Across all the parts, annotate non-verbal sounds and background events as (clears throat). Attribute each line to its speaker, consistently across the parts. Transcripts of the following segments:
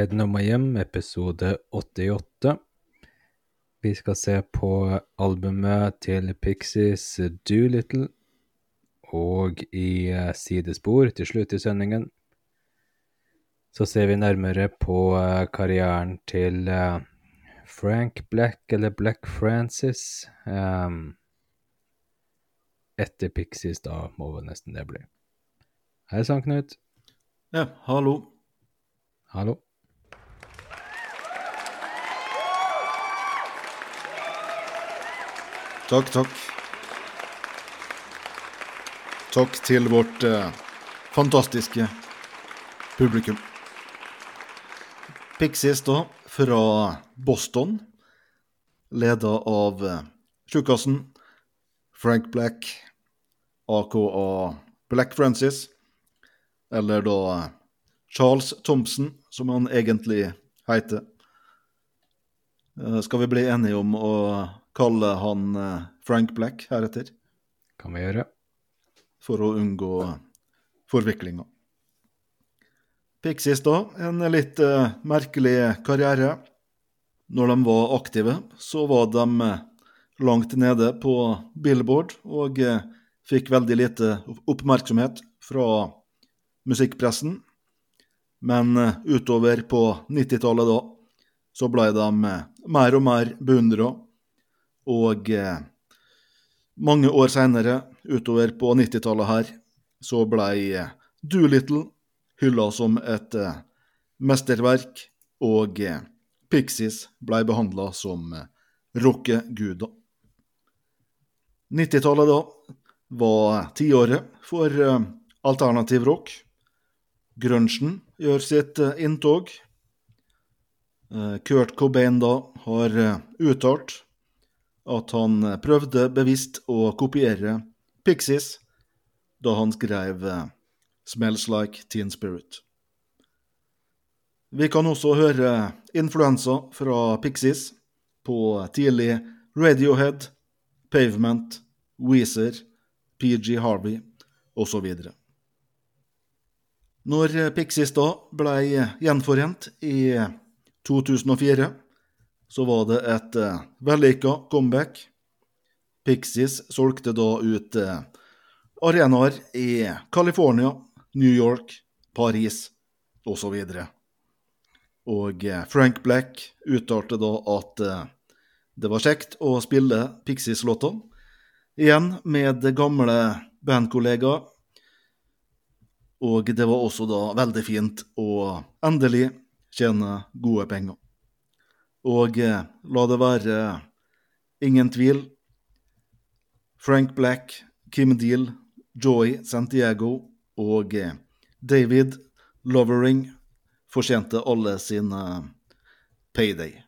Speaker 1: Nedenom og hjem, episode 88. Vi skal se på albumet til Pixies Doolittle, og i eh, sidespor til slutt i sendingen så ser vi nærmere på eh, karrieren til eh, Frank Black, eller Black Francis. Etter Pixies, da må vel nesten det bli. Hei sann, Knut.
Speaker 2: Ja, hallo.
Speaker 1: Hallo.
Speaker 2: Takk, takk. Takk til vårt eh, fantastiske publikum. Pixies, da, fra Boston, leda av eh, Frank Black, aka Black Francis, eller da eh, Charles Thompson, som han egentlig heter. Eh, skal vi bli enige om å kalle han eh, Frank Black heretter?
Speaker 1: Kan vi gjøre.
Speaker 2: For å unngå forviklinger. Pixies, da. En litt uh, merkelig karriere. Når de var aktive, så var de langt nede på Billboard og fikk veldig lite oppmerksomhet fra musikkpressen. Men utover på 90-tallet da, så ble de mer og mer beundra. Og mange år seinere, utover på 90-tallet her, så ble Doolittle hylla som et eh, mesterverk, og eh, Pixies ble behandla som eh, rockeguder. 90-tallet da var tiåret for eh, alternativ rock. Grunchen gjør sitt eh, inntog. Eh, Kurt Cobain da har uttalt at han prøvde bevisst å kopiere Pixies da han skrev 'Smells Like Teen Spirit'. Vi kan også høre influensa fra Pixies på tidlig Radiohead, Pavement, Weezer, PG Harvey osv. Når Pixies da ble gjenforent i 2004, så var det et uh, vellykka comeback. Pixies solgte da ut uh, arenaer i California, New York, Paris osv. Og, og eh, Frank Black uttalte da at uh, det var kjekt å spille Pixies-låta igjen med gamle bandkollegaer og det var også da veldig fint å endelig tjene gode penger. Og eh, la det være ingen tvil. Frank Black, Kim Deal, Joy Santiago og eh, David Lovering fortjente alle sine payday.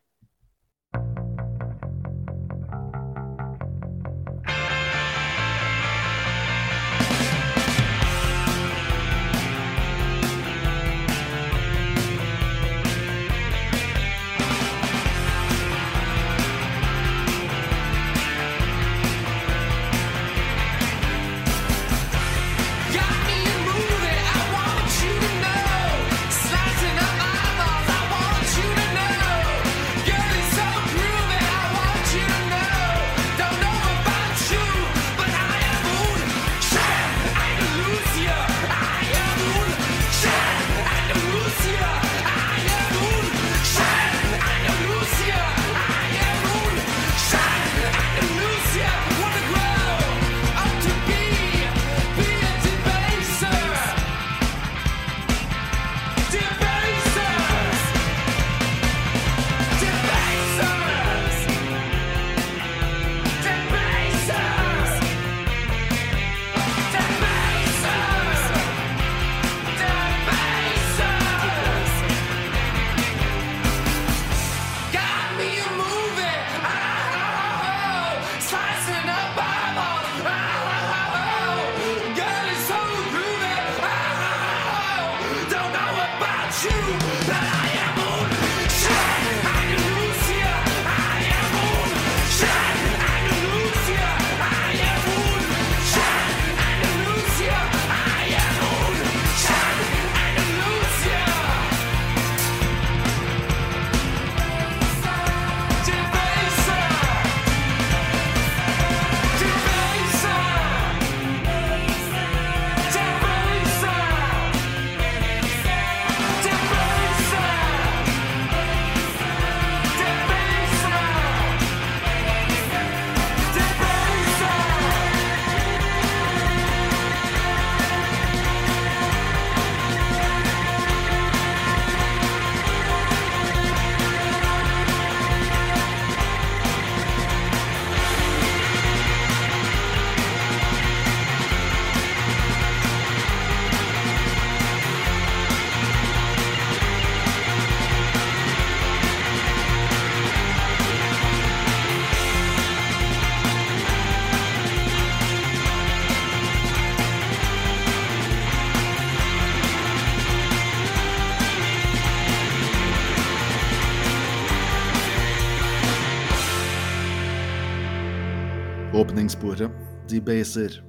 Speaker 2: Åpningssporet, Debaser.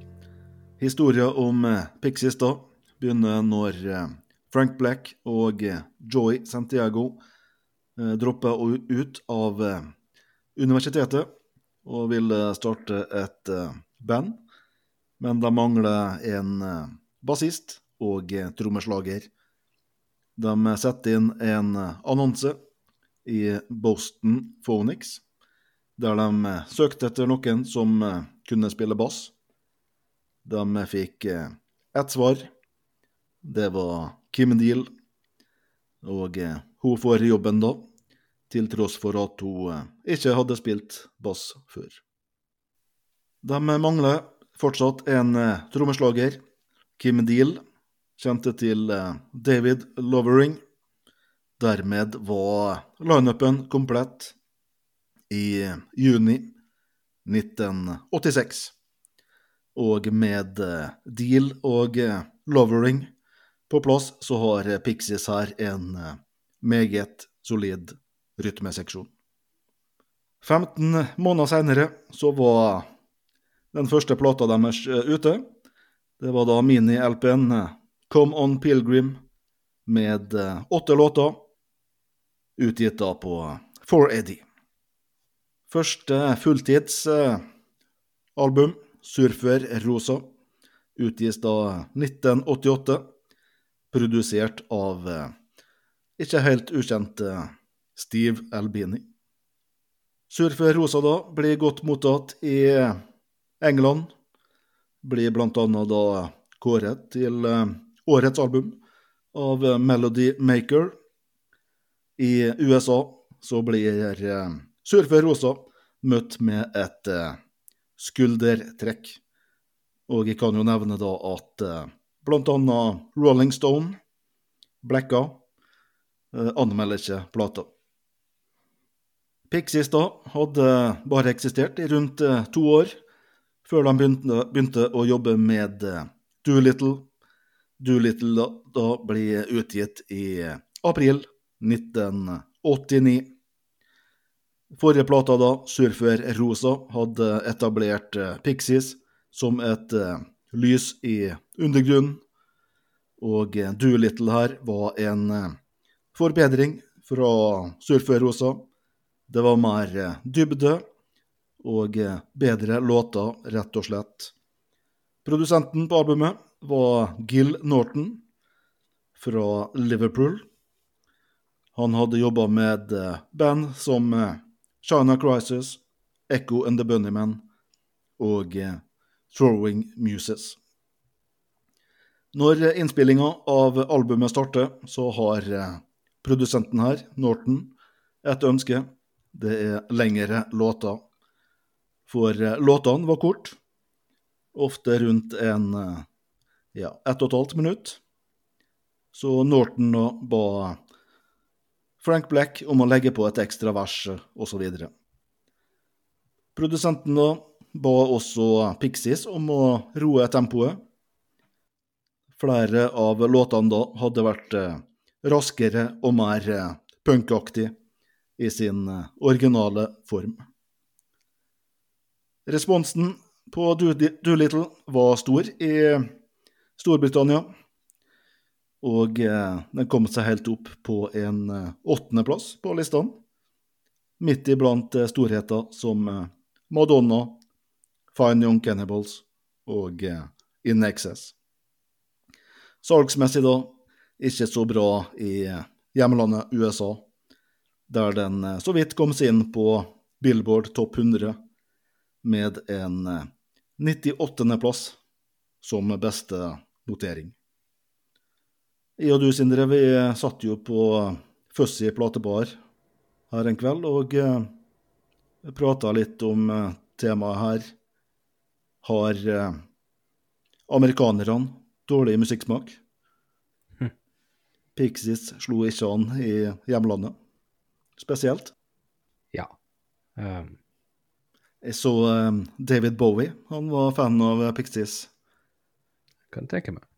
Speaker 2: Historia om eh, Pixies da begynner når eh, Frank Black og eh, Joy Santiago dropper ut av universitetet og vil starte et band, men de mangler en bassist og trommeslager. De setter inn en annonse i Boston Phonics, der de eh, søkte etter noen som eh, kunne spille bass. De eh, fikk ett svar. Det var Kim Deal, og hun får jobben da, til tross for at hun ikke hadde spilt bass før. De mangler fortsatt en trommeslager. Kim Deal kjente til David Lovering. Dermed var lineupen komplett i eh, juni 1986. Og med eh, Deal og eh, Lovering på plass, så har Pixies her en meget solid rytmeseksjon. 15 måneder senere så var den første plata deres ute. Det var da mini-LP-en Come On Pilgrim med åtte låter, utgitt da på 480. Første fulltidsalbum, Surfer Rosa, utgis da 1988, produsert av eh, ikke helt ukjent eh, Steve Albini. Surfer Rosa da blir godt mottatt i England, blir annet da kåret til eh, årets album av eh, Melody Maker. I USA så blir eh, Surfer Rosa møtt med et eh, skuldertrekk. Og jeg kan jo nevne da at eh, annet Rolling Stone, Blacka, eh, anmelder ikke plata. Pixies da hadde bare eksistert i rundt eh, to år, før de begynte, begynte å jobbe med eh, Doolittle. Doolittle da, da blir utgitt i eh, april 1989. Forrige plata, da, Surfer Rosa, hadde etablert eh, Pixies som et eh, lys i undergrunnen, og eh, Doolittle her var en forbedring fra Surfer Rosa. Det var mer dybde og bedre låter, rett og slett. Produsenten på albumet var Gil Norton fra Liverpool. Han hadde jobba med band som China Crisis, Echo and the Bunnymen og eh, Throwing Muses. Når eh, innspillinga av albumet starter, så har eh, produsenten her, Norton, et ønske. Det er lengre låter. For låtene var kort, ofte rundt en ja, ett og et halvt minutt. Så Norton ba Frank Black om å legge på et ekstra vers osv. Produsenten da ba også Pixies om å roe tempoet. Flere av låtene da hadde vært eh, raskere og mer eh, punkaktig i sin eh, originale form. Responsen på Doolittle var stor i Storbritannia, og eh, den kom seg helt opp på en eh, åttendeplass på listene. Midt iblant eh, storheter som Madonna, Fine Young Cannibals og In Excess. Salgsmessig da ikke så bra i hjemlandet USA, der den så vidt kom seg inn på Billboard Topp 100 med en eh, 98. plass som beste notering. Jeg og du, Sindre, vi satt jo på Fuzzy platebar her en kveld og eh, prata litt om eh, temaet her. Har eh, amerikanerne dårlig musikksmak? Pixies slo ikke an i hjemlandet, spesielt.
Speaker 1: Ja. Um,
Speaker 2: Jeg så eh, David Bowie, han var fan av eh, Pixies.
Speaker 1: kan tenke meg.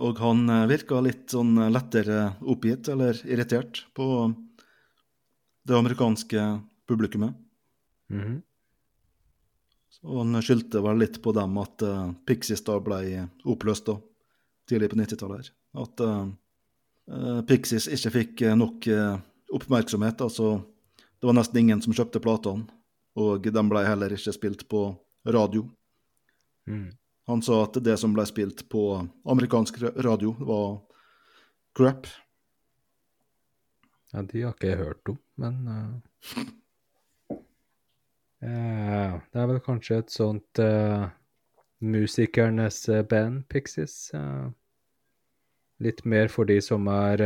Speaker 2: Og han eh, virka litt sånn eh, lettere oppgitt eller irritert på det amerikanske publikummet.
Speaker 1: Mhm.
Speaker 2: Så han skyldte vel litt på dem at uh, Pixies da ble oppløst da, tidlig på 90-tallet. At eh, eh, Pixies ikke fikk eh, nok uh, oppmerksomhet. altså Det var nesten ingen som kjøpte platene, og de ble heller ikke spilt på radio.
Speaker 1: Mm.
Speaker 2: Han sa at det som ble spilt på amerikansk radio, var crap.
Speaker 1: Ja, de har ikke jeg hørt om, men uh, uh, Det er vel kanskje et sånt uh, musikernes band, Pixies. litt mer for de som er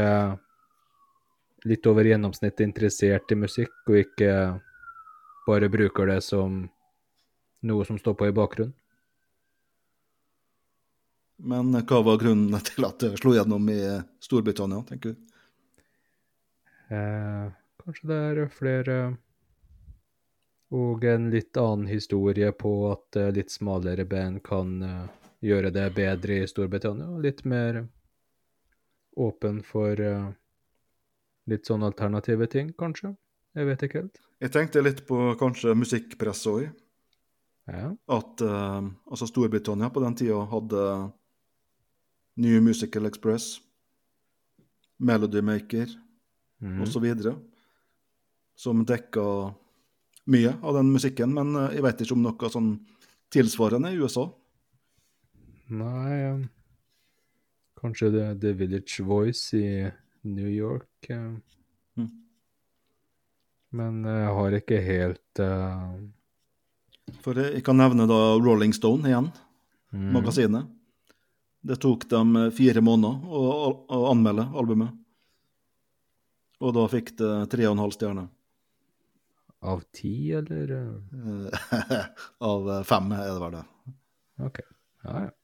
Speaker 1: litt over gjennomsnittet interessert i musikk, og ikke bare bruker det som noe som står på i bakgrunnen.
Speaker 2: Men hva var grunnen til at det slo gjennom i Storbritannia, tenker du?
Speaker 1: Eh, kanskje det er flere Og en litt annen historie på at eh, litt smalere band kan eh, gjøre det bedre i Storbritannia. og Litt mer åpen for eh, litt sånn alternative ting, kanskje. Jeg vet ikke helt.
Speaker 2: Jeg tenkte litt på kanskje musikkpresset òg.
Speaker 1: Ja.
Speaker 2: At eh, altså Storbritannia på den tida hadde New Musical Express, Melody Maker
Speaker 1: Mhm.
Speaker 2: osv. Som dekka mye av den musikken, men eh, jeg vet ikke om noe sånn tilsvarende i USA.
Speaker 1: Nei um, Kanskje The, The Village Voice i New York. Um.
Speaker 2: Mm.
Speaker 1: Men jeg har ikke helt uh...
Speaker 2: For jeg kan nevne da Rolling Stone igjen,
Speaker 1: mm.
Speaker 2: magasinet. Det tok dem eh, fire måneder å, å anmelde albumet. Og da fikk det tre og en halv stjerne.
Speaker 1: Av ti, eller? eh? (laughs)
Speaker 2: Av eh, fem er det vel det.
Speaker 1: Ok. Ja, ja.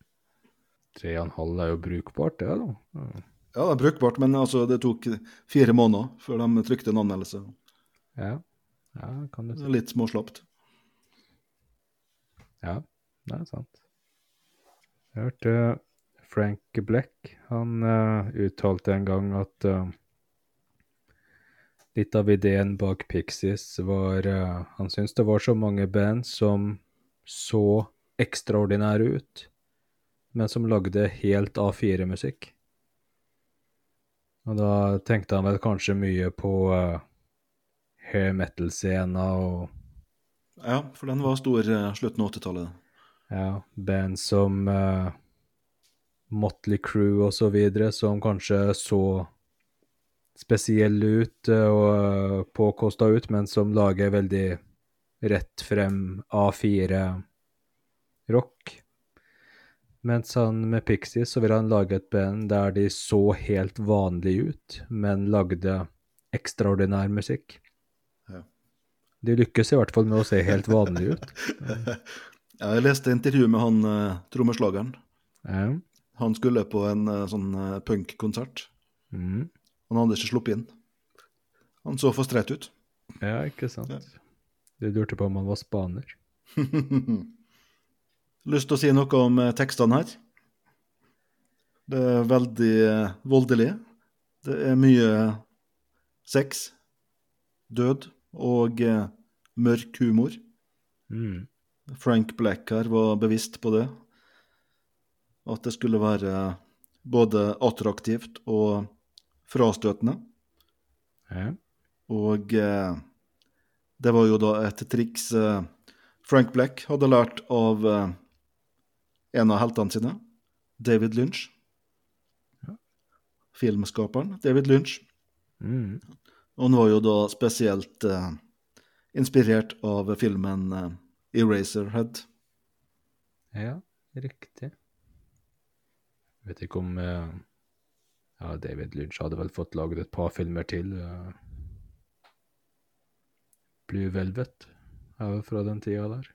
Speaker 1: Tre og en halv er jo brukbart, det, da. Ja.
Speaker 2: Ja, det er brukbart, men altså, det tok fire måneder før de trykte en anmeldelse.
Speaker 1: Ja, ja kan du si.
Speaker 2: Litt småslapt.
Speaker 1: Ja, det er sant. Jeg hørte Frank Black, han uh, uttalte en gang at uh, litt av ideen bak Pixies var uh, Han syntes det var så mange band som så ekstraordinære ut, men som lagde helt A4-musikk. Og da tenkte han vel kanskje mye på hair metal-scena og
Speaker 2: Ja, for den var stor slutten av 80-tallet.
Speaker 1: Ja, band som uh, Motley Crew videre, som kanskje så spesielle ut eh, og uh, påkosta ut, men som lager veldig rett frem A4-rock. Mens han med Pixies så ville han lage et band der de så helt vanlige ut, men lagde ekstraordinær musikk.
Speaker 2: Ja.
Speaker 1: De lykkes i hvert fall med å se helt vanlige ut. (laughs)
Speaker 2: Ja, jeg leste intervju med han eh, trommeslageren.
Speaker 1: Ja.
Speaker 2: Han skulle på en eh, sånn eh, punkkonsert.
Speaker 1: Mm.
Speaker 2: Han hadde ikke sluppet inn. Han så for streit ut.
Speaker 1: Ja, ikke sant.
Speaker 2: Ja.
Speaker 1: Du lurte på om han var spaner. (laughs)
Speaker 2: Lyst til å si noe om eh, tekstene her? Det er veldig voldelig. Det er mye sex, død og mørk humor.
Speaker 1: Mm.
Speaker 2: Frank Black her var bevisst på det. At det skulle være både attraktivt og frastøtende.
Speaker 1: Ja.
Speaker 2: Og eh, det var jo da et triks eh, Frank Black hadde lært av eh, en av heltene sine, David Lynch. Filmskaperen David Lynch.
Speaker 1: Mm.
Speaker 2: Og han var jo da spesielt eh, inspirert av filmen eh, Eraserhead.
Speaker 1: ja, riktig. Jeg vet ikke om eh, Ja, David Lynch hadde vel fått laget et par filmer til. eh. Blue Velvet er jo fra den tida der.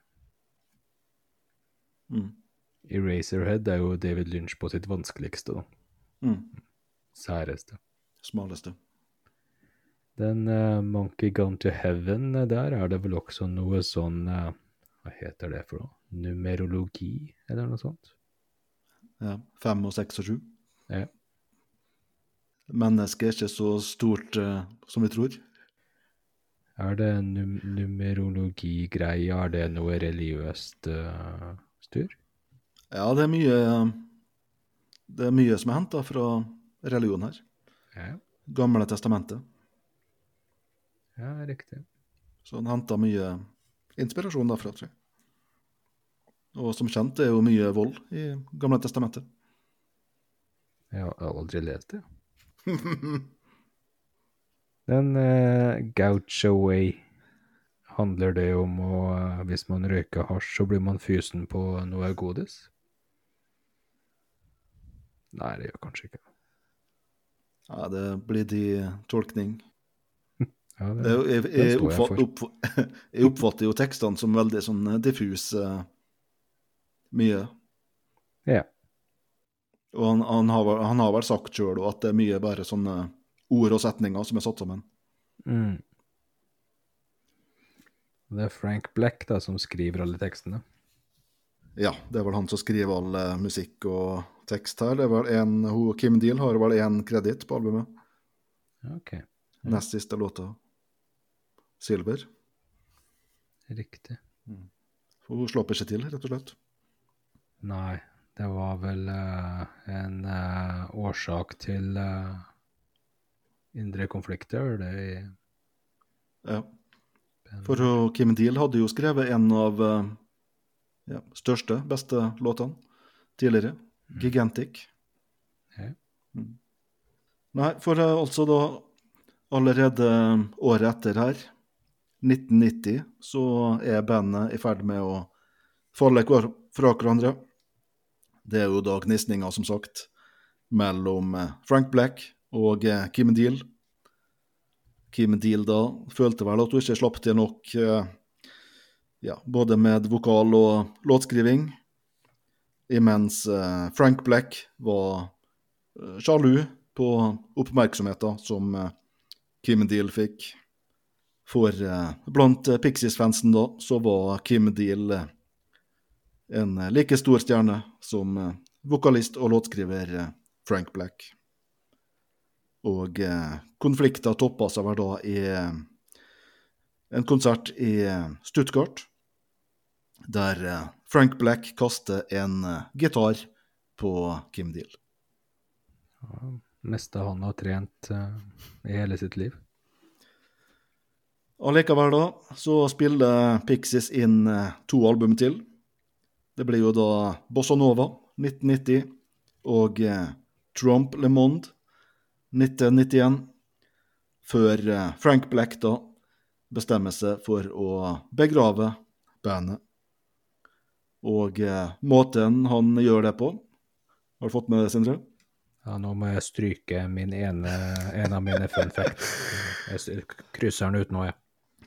Speaker 2: Mm.
Speaker 1: Eraserhead er jo David Lynch på sitt vanskeligste, da.
Speaker 2: Mm.
Speaker 1: Særeste.
Speaker 2: Smaleste.
Speaker 1: Den uh, Monkey Gone to Heaven, der er det vel også noe sånn uh, Hva heter det for noe? Numerologi, eller noe sånt?
Speaker 2: Ja, fem og seks og sju.
Speaker 1: Ja.
Speaker 2: Mennesket er ikke så stort uh, som vi tror.
Speaker 1: Er det num numerologi-greie? Er det noe religiøst uh, styr?
Speaker 2: Ja, det er mye Det er mye som er henta fra religion her.
Speaker 1: Ja,
Speaker 2: Gamle testamentet.
Speaker 1: ja riktig.
Speaker 2: Så han henta mye inspirasjon derfra, tror jeg. Og som kjent er jo mye vold i Gamle testamentet.
Speaker 1: Jeg har aldri lest det. (laughs) Den eh, Goucho Way, handler det om å eh, Hvis man røyker hasj, så blir man fysen på noe godis? Nei, det gjør kanskje ikke.
Speaker 2: Ja, det blir de tolkning. (laughs)
Speaker 1: Ja,
Speaker 2: Det det, jeg, jeg,
Speaker 1: jeg
Speaker 2: oppfatt, opp, (laughs) jeg oppfatter jo tekstene som veldig sånn diffuse mye.
Speaker 1: Ja.
Speaker 2: Og han, han, har, han har vel sagt sjøl at det er mye bare sånne ord og setninger som er satt sammen.
Speaker 1: Mm. Det er Frank Black da, som skriver alle tekstene.
Speaker 2: Ja, det er vel han som skriver all eh, musikk og tekst her. Det er vel en, hun, Kim Deal har vel én kreditt på albumet.
Speaker 1: Ok,
Speaker 2: Nest siste låta. Silver.
Speaker 1: riktig.
Speaker 2: Mm. hun slår ikke til, rett og slett.
Speaker 1: Nei, det var vel uh, en uh, årsak til uh, indre konflikter, det i
Speaker 2: Ja. For Kim Deal hadde jo skrevet en av ja, største, beste låtene tidligere. Gigantic.
Speaker 1: Ja.
Speaker 2: Mm. Nei, for altså da allerede året etter her, 1990, så er bandet i ferd med å falle fra hverandre. Det er jo da gnisninger, som sagt, mellom eh, Frank Black og eh, Kim Deal. Kim Deal da følte vel at hun ikke slapp til nok eh, ja, både med vokal og låtskriving, imens Frank Black var sjalu på oppmerksomheten som Kim Deal fikk. For blant Pixies-fansen da, så var Kim Deal en eh, like stor stjerne som eh, vokalist og låtskriver eh, Frank Black. Og konflikten konflikta toppa seg vel da i en konsert i Stuttgart, der Frank Black kaster en gitar på Kim Deal.
Speaker 1: Ja, meste han har trent i hele sitt liv.
Speaker 2: Allikevel da, så spiller Pixies inn to album til. Det blir jo da Bossa Nova 1990 og eh, Trump Le Monde 1991, før eh, Frank Black da bestemmer seg for å begrave bandet. Og eh, måten han gjør det på Har du fått med det, Sindre?
Speaker 1: Ja, nå må jeg stryke min ene, en av mine fun facts. Jeg krysser den ut nå, jeg.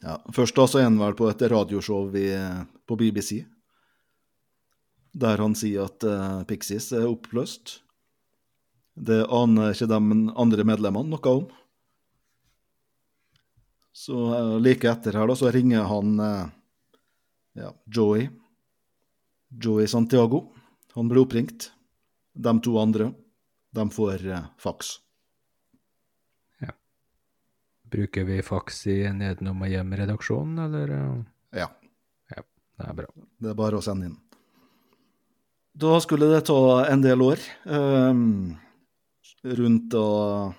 Speaker 2: Ja, Først da så er han vel på et radioshow i, på BBC, der han sier at uh, Pixies er oppløst. Det aner ikke de andre medlemmene noe om. Så uh, like etter her da, så ringer han uh, ja, Joey. Joey Santiago. Han blir oppringt. De to andre, de får faks.
Speaker 1: Bruker vi faks i Nedenom og hjem-redaksjonen, eller? Ja.
Speaker 2: Ja.
Speaker 1: Det er bra.
Speaker 2: Det er bare å sende inn. Da skulle det ta en del år. Um, rundt da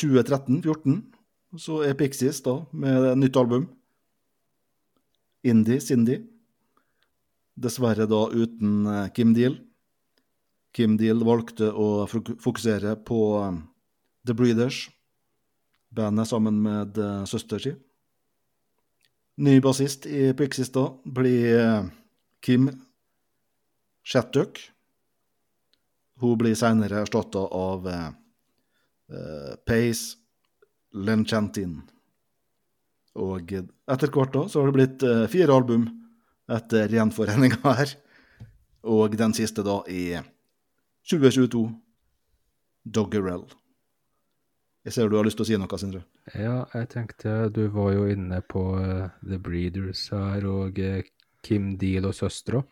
Speaker 2: 2013-2014 så er Pixies da med nytt album. Indie, Cindy. Dessverre da uten eh, Kim Deal. Kim Deal valgte å fokusere på eh, The Breeders, bandet sammen med uh, søster si. Ny bassist i Pixies da blir Kim Kim Shattuck. Hun blir senere erstatta av eh, eh, Pace Lenchantin. Og etter hvert da så har det blitt eh, fire album etter gjenforeninga her. Og den siste da i 2022, Doggerell. Jeg ser du har lyst til å si noe, Sindre.
Speaker 1: Ja, jeg tenkte du var jo inne på uh, The Breeders her, og uh, Kim Deal og søstera.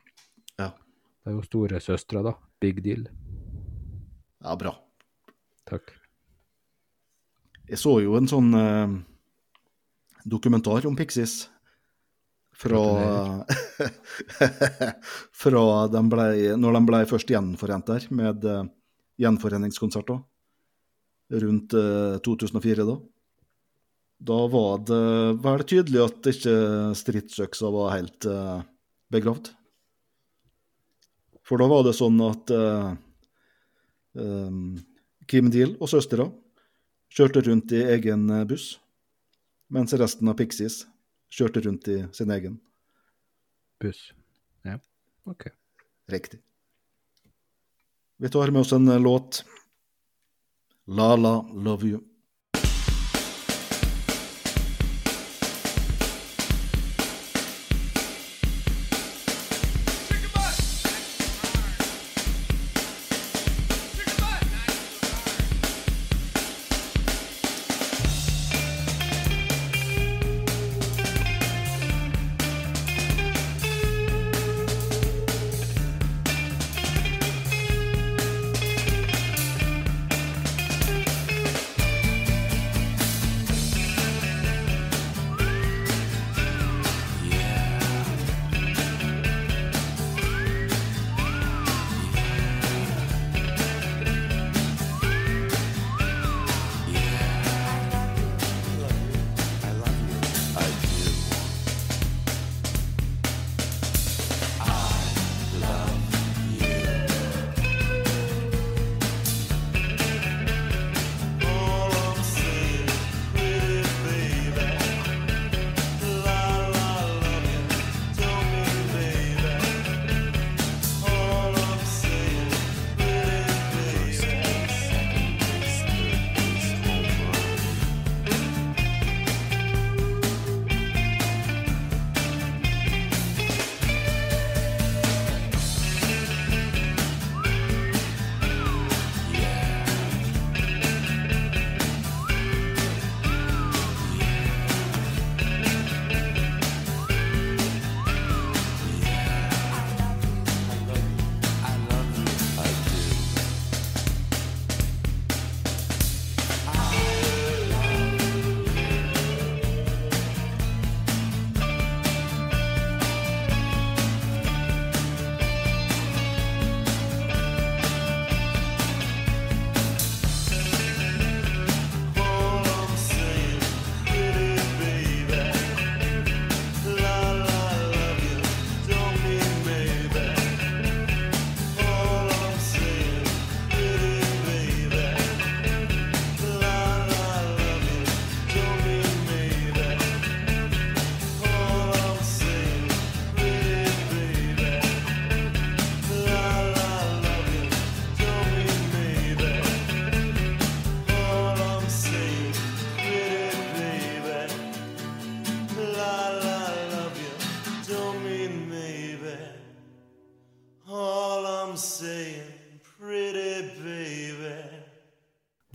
Speaker 1: Det er jo storesøstera, da. Big Deal.
Speaker 2: Ja, bra.
Speaker 1: Takk.
Speaker 2: Jeg så jo en sånn eh, dokumentar om Pixies. Fra, (laughs) fra de ble, når de ble først gjenforent der, med uh, gjenforeningskonserter rundt uh, 2004 da. Da var det vel tydelig at ikke stridsøksa var helt uh, begravd. For da var det sånn at uh, um, Kim Deal og søstera kjørte rundt i egen eh, buss, mens resten av Pixies kjørte rundt i sin egen.
Speaker 1: Buss. Ja, OK.
Speaker 2: Riktig. Vi tar med oss en låt. La La Love You.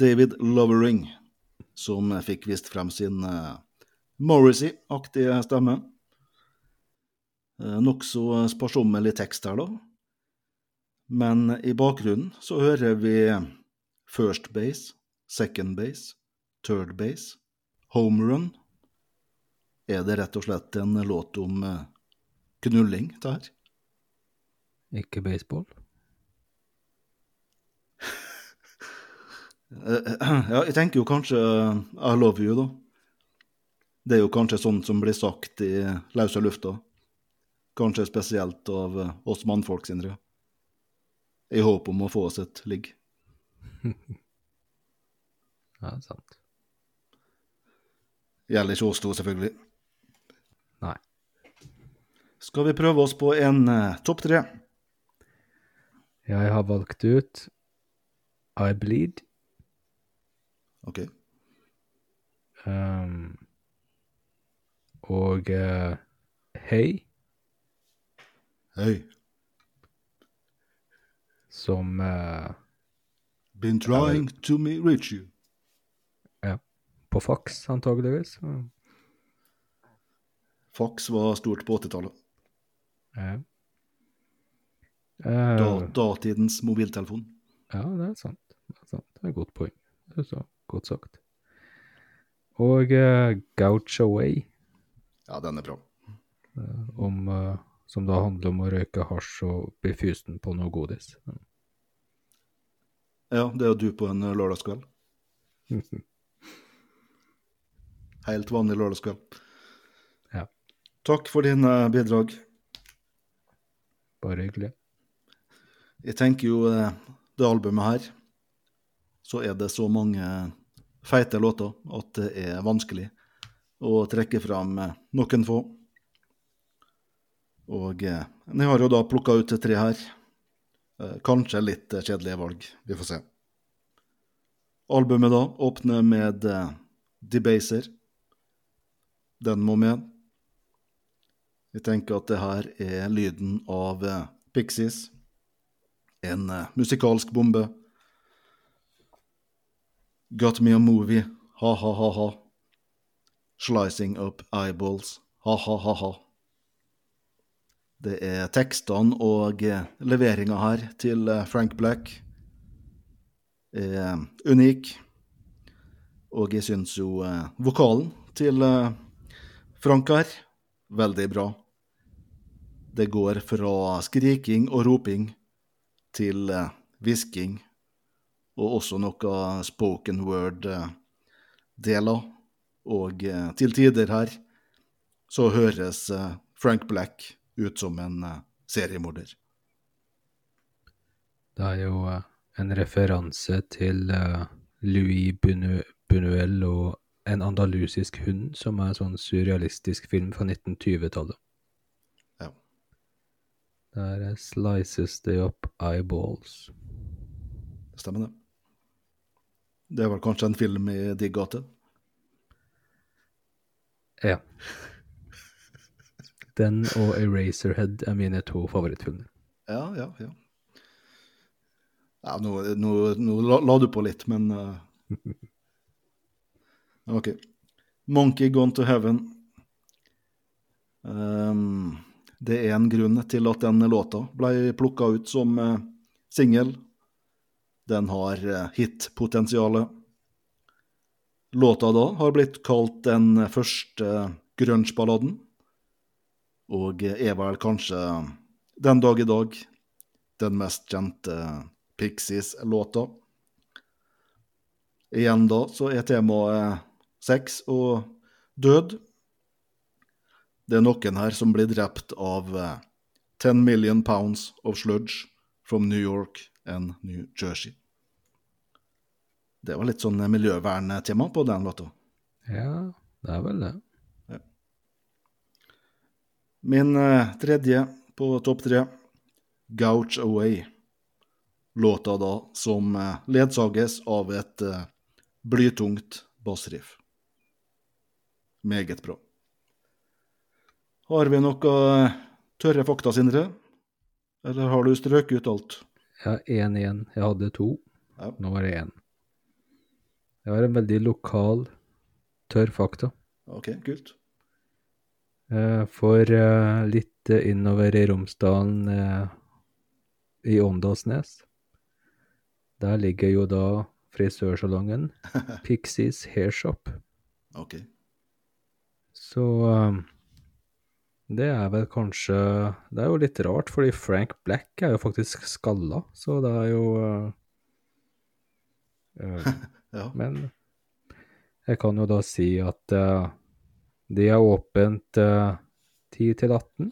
Speaker 2: David Lovering, som fikk vist frem sin uh, Morrissey-aktige stemme. Uh, Nokså sparsommelig tekst her, da. Men i bakgrunnen så hører vi first base, second base, third base, home run. Er det rett og slett en låt om uh, knulling, det her?
Speaker 1: Ikke baseball? (laughs)
Speaker 2: Eh, (clears throat) Ja, jeg tenker jo kanskje eh, I love you, da. Det er jo kanskje sånt som blir sagt i løse lufta. Kanskje spesielt av eh, oss mannfolk, Sindre. I håp om å få oss et ligg. (laughs)
Speaker 1: Ja, sant.
Speaker 2: Gjelder ikke oss to, selvfølgelig.
Speaker 1: Nei.
Speaker 2: Skal vi prøve oss på en uh, topp tre?
Speaker 1: Jeg har valgt ut I Bleed.
Speaker 2: OK.
Speaker 1: Um, og uh, Hei.
Speaker 2: Hei.
Speaker 1: som uh,
Speaker 2: Been trying to me reach you.
Speaker 1: ja, på fax, antageligvis.
Speaker 2: Fax var stort på 80-tallet.
Speaker 1: Ja. Uh,
Speaker 2: Da, datidens mobiltelefon.
Speaker 1: Ja, det er sant. Det er, sant. Det er et godt poeng. Det så godt sagt. Og uh, Gouch Away,
Speaker 2: Ja, den er bra.
Speaker 1: om, uh, som da handler om å røyke hasj og bli fysen på noe godis.
Speaker 2: Ja, det er jo du på en eh, lørdagskveld. (laughs) Helt vanlig lørdagskveld.
Speaker 1: Ja.
Speaker 2: Takk for dine bidrag.
Speaker 1: Bare hyggelig.
Speaker 2: Jeg tenker jo eh, det albumet her, så er det så mange feite låter at det er vanskelig å trekke fram eh, noen få. Og eh, jeg har jo da plukka ut tre her. Eh, Kanskje litt kjedelige valg, vi får se. Albumet da åpner med Debaser. Den må med. Jeg tenker at det her er lyden av Pixies. En musikalsk bombe. Got me a movie, ha-ha-ha-ha. Slicing up eyeballs, ha-ha-ha-ha. Det er tekstene og eh, leveringa her til eh, Frank Black er unik. Og jeg syns jo eh, vokalen til eh, Frank her veldig bra. Det går fra skriking og roping til eh, hvisking, og også noe spoken word-deler. Og eh, til tider her så høres eh, Frank Black ut som en eh, seriemorder.
Speaker 1: Det er jo eh, en referanse til eh, Louis Bunuel og En andalusisk hund, som er en sånn surrealistisk film fra 1920-tallet.
Speaker 2: Ja.
Speaker 1: Der eh, slices they up eyeballs.
Speaker 2: Stemmer det. Det er vel kanskje en film i de gater?
Speaker 1: Ja. Den og Eraserhead er mine to favorittfilmer.
Speaker 2: Ja, ja, ja. ja nå, nå, nå la, la du på litt, men uh... (laughs) OK. Monkey Gone to Heaven. Um, det er en grunn til at den låta ble plukka ut som uh, singel. Den har uh, hitpotensialet. Låta da har blitt kalt den første grunge-balladen, og er vel kanskje den dag i dag den mest kjente Pixies-låta. Igjen da så er temaet sex og død. Det er noen her som blir drept av eh, 10 million pounds of sludge from New York and New Jersey. Det var litt sånn miljøverntema på den låta.
Speaker 1: Ja, det er vel det.
Speaker 2: Min eh, tredje på topp tre, Gouch Away. Låta da som eh, ledsages av et eh, blytungt bassriff. Meget bra. Har vi noe tørre fakta, Sindre? Eller har du strøket ut alt?
Speaker 1: Ja, én igjen. Jeg hadde to.
Speaker 2: Ja.
Speaker 1: Nå var det én. Det var en veldig lokal, tørr fakta.
Speaker 2: OK, kult.
Speaker 1: Eh, For eh, litt innover i Romsdalen, eh, i Åndalsnes, der ligger jo da frisørsalongen (laughs) Pixies Hairshop.
Speaker 2: OK.
Speaker 1: Så det er vel kanskje Det er jo litt rart, fordi Frank Black er jo faktisk skalla, så det er jo eh, eh, (laughs)
Speaker 2: Ja.
Speaker 1: Men jeg kan jo da si at uh, de er åpent eh, 10 til 18.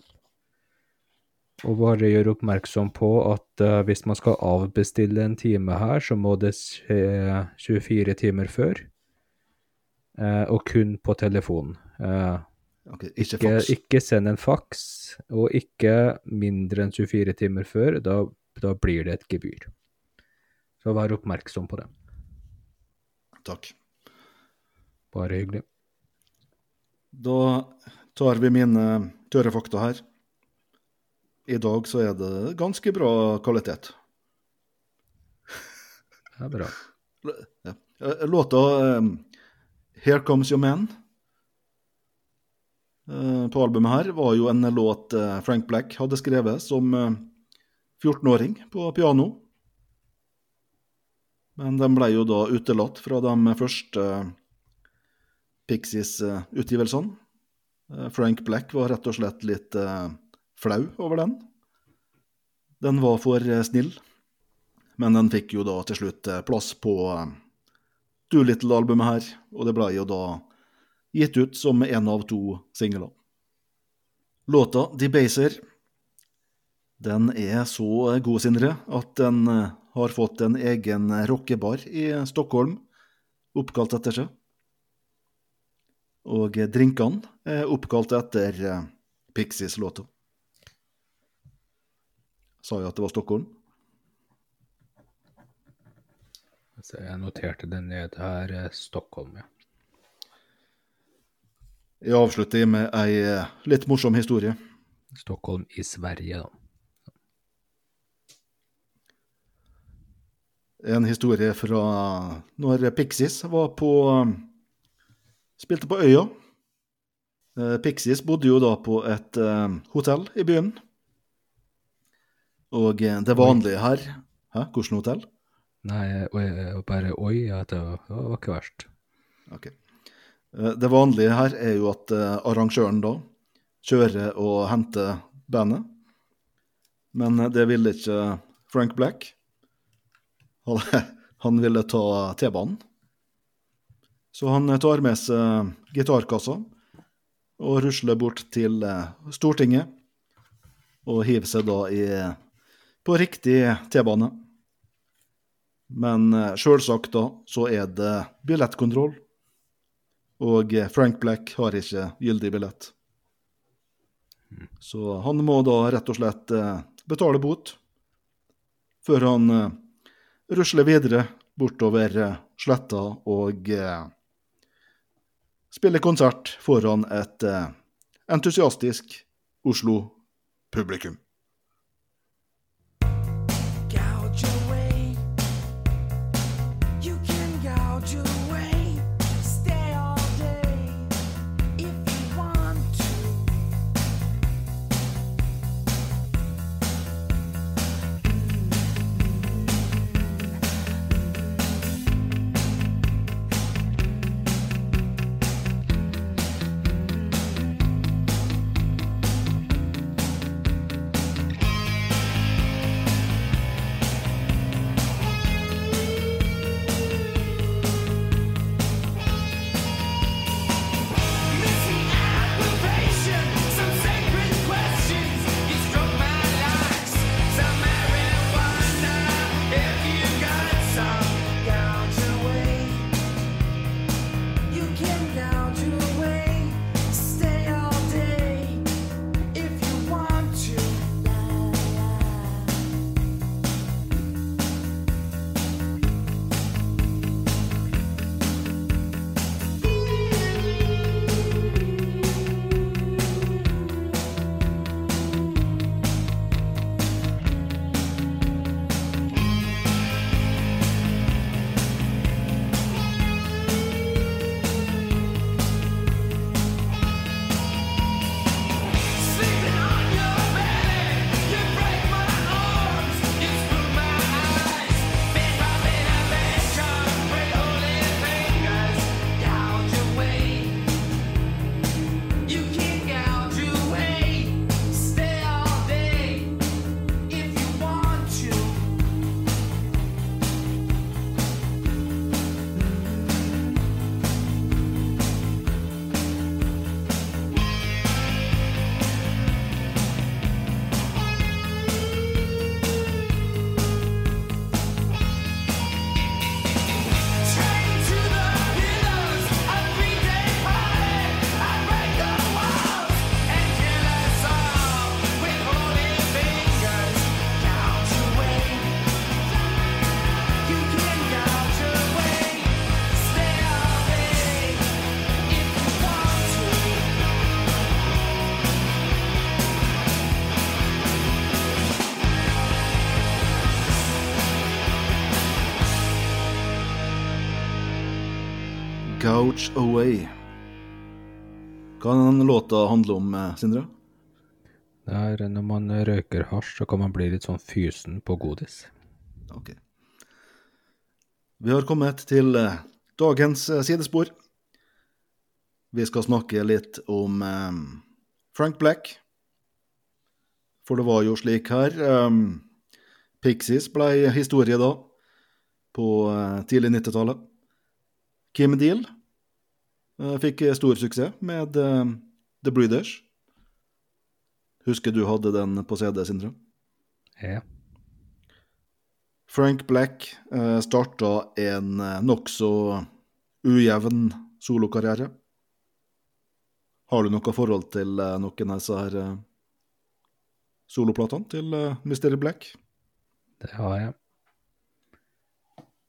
Speaker 1: Og bare gjør oppmerksom på at uh, hvis man skal avbestille en time her, så må det skje 24 timer før. Eh, og kun på telefon. Eh,
Speaker 2: ok, Ikke
Speaker 1: ikke, ikke send en faks, og ikke mindre enn 24 timer før. Da, da blir det et gebyr. Så vær oppmerksom på det.
Speaker 2: Takk.
Speaker 1: Bare hyggelig.
Speaker 2: Da tar vi mine tørre fakta her. I dag så er det ganske bra kvalitet.
Speaker 1: Det er bra.
Speaker 2: Eh, Låta eh, 'Here Comes Your Man' eh, på albumet her var jo en låt eh, Frank Black hadde skrevet som eh, 14-åring på piano. Men den ble jo da utelatt fra de første Pixies-utgivelsene. Eh, Frank Black var rett og slett litt eh, flau over den. Den var for eh, snill, men den fikk jo da til slutt eh, plass på eh, Doolittle-albumet her, og det ble jo da gitt ut som en av to singler. Låta Debaser den er så god, Sindre, at den eh, har fått en egen rockebar i Stockholm, oppkalt etter seg. Og drinkene er oppkalt etter eh, Pixies-låta. Sa jeg at det var Stockholm?
Speaker 1: Jeg noterte det ned her, eh, Stockholm, ja.
Speaker 2: Jeg avslutter med ei eh, litt morsom historie.
Speaker 1: Stockholm i Sverige, da.
Speaker 2: En historie fra når Pixies var på Spilte på Øya. Eh, Pixies bodde jo da på et eh, hotell i byen. Og eh, det vanlige her Hæ, hvilket hotell?
Speaker 1: Nei, oi, eh, bare oi, ja, det var, ikke verst.
Speaker 2: Ok. Eh, Det vanlige her er jo at eh, arrangøren da kjører og henter bandet. Men eh, det ville ikke Frank Black. Han, (laughs) ville ta T-banen. Så han tar med seg gitarkassa og rusler bort til Stortinget. Og hiver seg da i, på riktig T-bane. Men sjølsagt da, så er det billettkontroll. Og eh, Frank Black har ikke gyldig billett. Så han må da rett og slett eh, betale bot før han eh, rusler videre bortover sletta og spiller konsert foran et entusiastisk Oslo-publikum.
Speaker 3: Gouge Away.
Speaker 2: Hva den låta handler om, eh, Sindre?
Speaker 1: Det er når man røyker hasj, så kan man bli litt sånn fysen på godis.
Speaker 2: Ok. Vi har kommet til eh, dagens eh, sidespor. Vi skal snakke litt om Frank Black. For det var jo slik her Pixies ble historie da, på tidlig 90-tallet. Kim Deal fikk stor suksess med eh, The Breeders. Husker du hadde den på CD, Sindre?
Speaker 1: Ja.
Speaker 2: Frank Black eh, starta en eh, nokså ujevn solokarriere. Har du noe forhold til eh, noen av disse her eh, soloplatene til eh, Mr. Black?
Speaker 1: Det har jeg.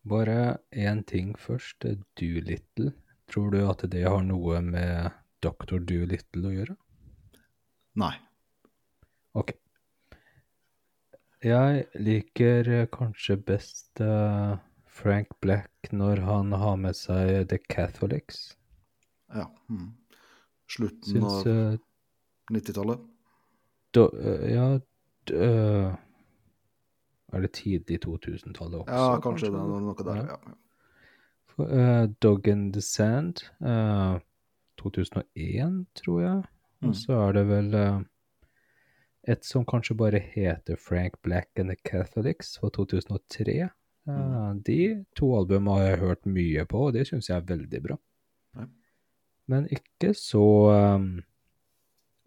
Speaker 1: Bare én ting først. Doolittle. Tror du at det har noe med Dr. Doolittle å gjøre?
Speaker 2: Nei.
Speaker 1: Ok. Jeg liker kanskje best eh, Frank Black når han har med seg The Catholics.
Speaker 2: Ja. Mm. Slutten
Speaker 1: Syns
Speaker 2: av
Speaker 1: eh,
Speaker 2: 90-tallet.
Speaker 1: da, eh, Ja d- eh, Er det tidlig 2000-tallet også?
Speaker 2: Ja, kanskje det er noe der.
Speaker 1: Ja.
Speaker 2: Ja.
Speaker 1: Eh, Dog in the Sand. Uh, 2001, tror jeg.
Speaker 2: Mm.
Speaker 1: Og så er det vel uh, et som kanskje bare heter Frank Black and the Catholics fra 2003. Eh,
Speaker 2: Mm.
Speaker 1: De to albumene har jeg hørt mye på, og det syns jeg er veldig bra. Men ikke så um,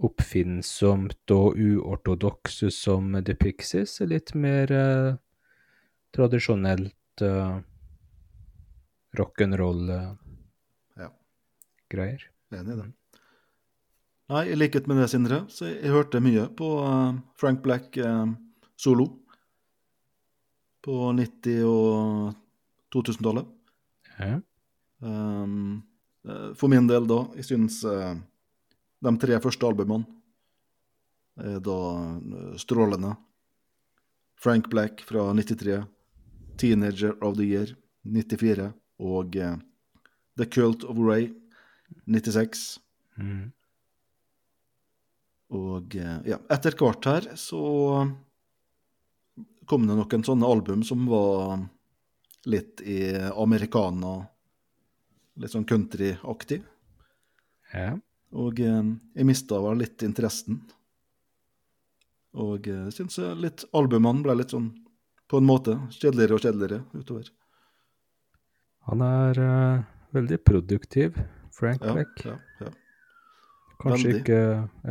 Speaker 1: oppfinnsomt og uortodokse som The Pixies. Litt mer eh, tradisjonelt rock'n'roll-greier.
Speaker 2: Ja. Enig i det. Nei, i likhet med det, Sindre, så jeg hørte mye på uh, Frank Black uh, solo på 90- og 2000-tallet.
Speaker 1: Ja.
Speaker 2: Um, for min del, da, jeg syns uh, de tre første albumene er da strålende. Frank Black fra 93, Teenager of the Year 94 og uh, The Cult of Ray 96.
Speaker 1: Mm.
Speaker 2: Og uh, ja, etter hvert her så kom det noen sånne album som var litt i americana, litt sånn countryaktig.
Speaker 1: ja.
Speaker 2: Og eh, jeg mista vel litt interessen. Og jeg syns litt albumene ble litt sånn, på en måte, kjedeligere og kjedeligere utover.
Speaker 1: Han er uh, veldig produktiv, Frank
Speaker 2: Ja,
Speaker 1: Beck.
Speaker 2: ja, ja.
Speaker 1: Kanskje
Speaker 2: veldig.
Speaker 1: ikke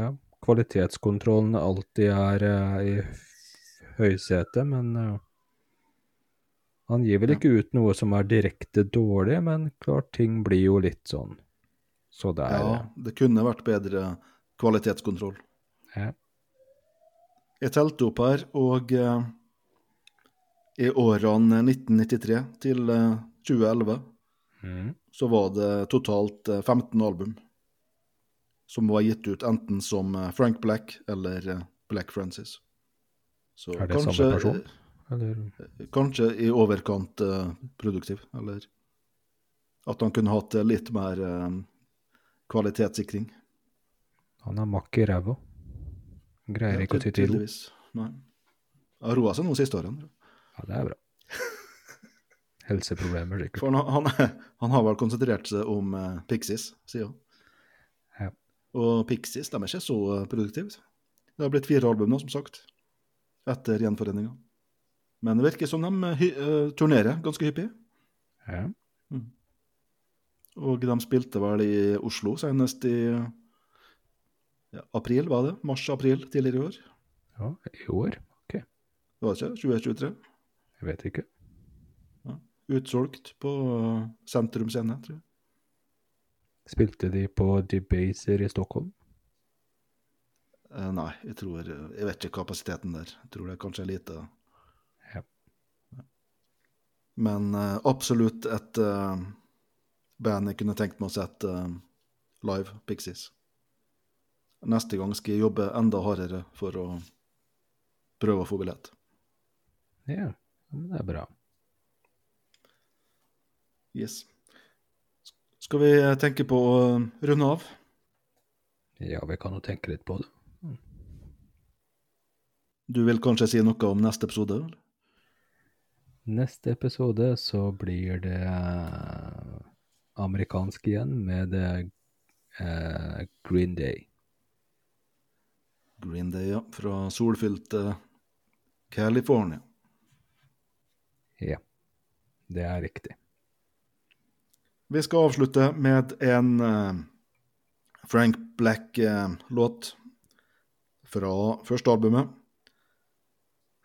Speaker 1: ja, kvalitetskontrollen alltid er uh, i høysetet, men uh, han gir vel ikke ut noe som er direkte dårlig, men klart ting blir jo litt sånn. Så det er
Speaker 2: ja, det kunne vært bedre kvalitetskontroll.
Speaker 1: ja.
Speaker 2: Jeg telte opp her, og i årene 1993 til 2011
Speaker 1: Mm.
Speaker 2: så var det totalt eh, 15 album som var gitt ut enten som eh, Frank Black eller eh, Black Francis. Så
Speaker 1: Er det samme person? Eller
Speaker 2: eh, kanskje i overkant eh, produktiv, eller at han kunne hatt eh, litt mer eh, kvalitetssikring.
Speaker 1: han er makk i ræva. Greier ikke å ty til.
Speaker 2: ro. Nei. Har roa seg nå siste årene.
Speaker 1: Ja, det er bra. (laughs) Helseproblemer, sikkert.
Speaker 2: For han, han, han har vel konsentrert seg om uh, Pixies, sier han.
Speaker 1: Ja.
Speaker 2: Og Pixies de er ikke så eh, produktive. Det har blitt fire album nå, som sagt, etter gjenforeninga. Men det virker som de hy eh, turnerer ganske hyppig.
Speaker 1: Ja.
Speaker 2: Og de spilte vel i Oslo senest i ja, april, var det? Mars-april tidligere i år.
Speaker 1: ja, i år? Ok, Det
Speaker 2: Var det ikke? 2023.
Speaker 1: jeg vet ikke.
Speaker 2: Utsolgt på eh, Sentrum Scene, tror jeg.
Speaker 1: Spilte de på Debaser i Stockholm?
Speaker 2: Eh, nei, jeg tror Jeg vet ikke kapasiteten der. Jeg tror det er kanskje er lite.
Speaker 1: Ja.
Speaker 2: Men eh, absolutt et eh, band jeg kunne tenkt meg å sette eh, live, Pixies. Neste gang skal jeg jobbe enda hardere for å prøve å få billett.
Speaker 1: Ja, men det er bra.
Speaker 2: Yes. Skal vi tenke på å runde av?
Speaker 1: Ja, vi kan jo tenke litt på det.
Speaker 2: Du vil kanskje si noe om neste episode? eller?
Speaker 1: Neste episode så blir det eh, amerikansk igjen med
Speaker 4: eh, Green Day.
Speaker 2: Green Day, ja. Fra solfylte California.
Speaker 4: Ja, det er riktig.
Speaker 2: Vi skal avslutte med en eh, Frank Black-låt fra første albumet,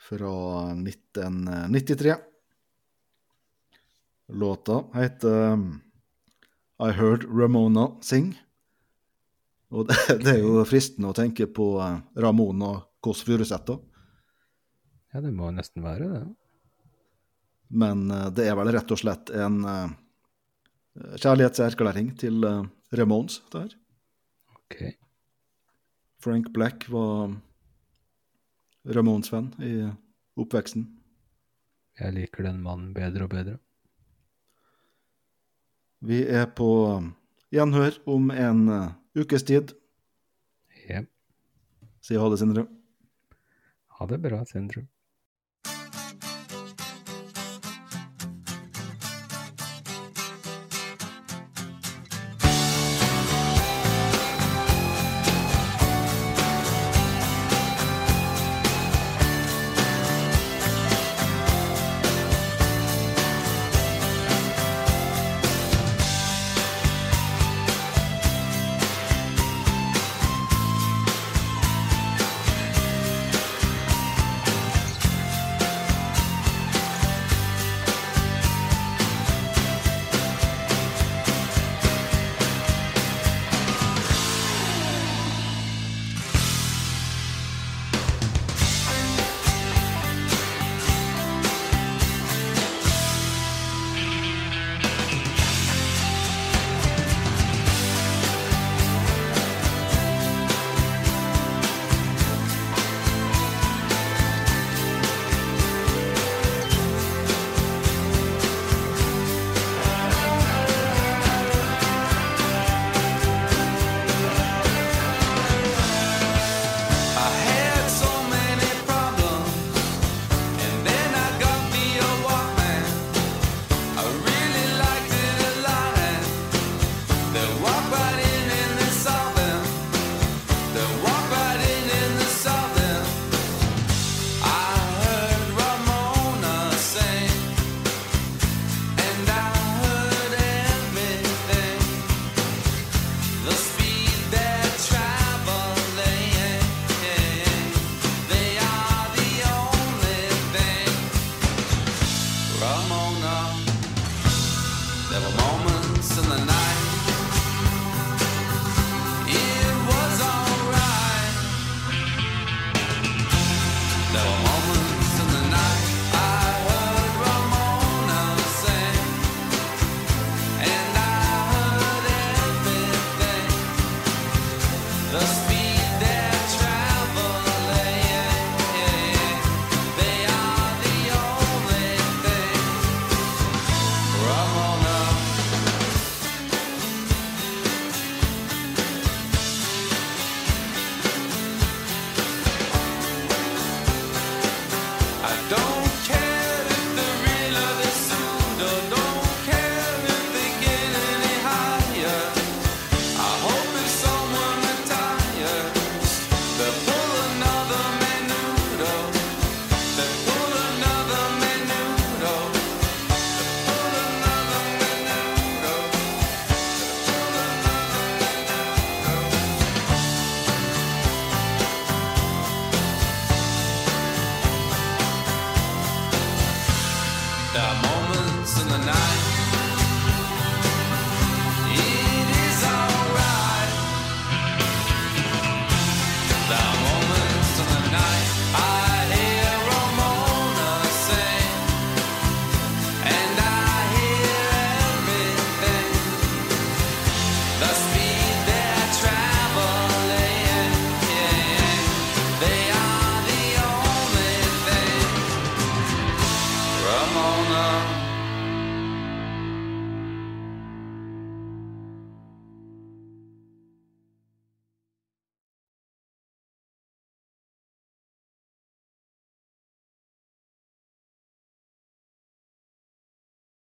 Speaker 2: fra 1993. Låta heter I Heard Ramona Sing. Og det, (laughs) det er jo fristende å tenke på eh, Ramon og Kåss Furuseth, da.
Speaker 4: Ja, det må nesten være det.
Speaker 2: Men eh, det er vel rett og slett en eh, kjærlighetserklæring til eh, Ramones der.
Speaker 4: Ok.
Speaker 2: Frank Black var Ramones-venn i oppveksten.
Speaker 4: Jeg liker den mannen bedre og bedre.
Speaker 2: Vi er på gjenhør om en eh, ukes tid.
Speaker 4: Yep.
Speaker 2: Si ha det, Sindre.
Speaker 4: Ha det bra, Sindre.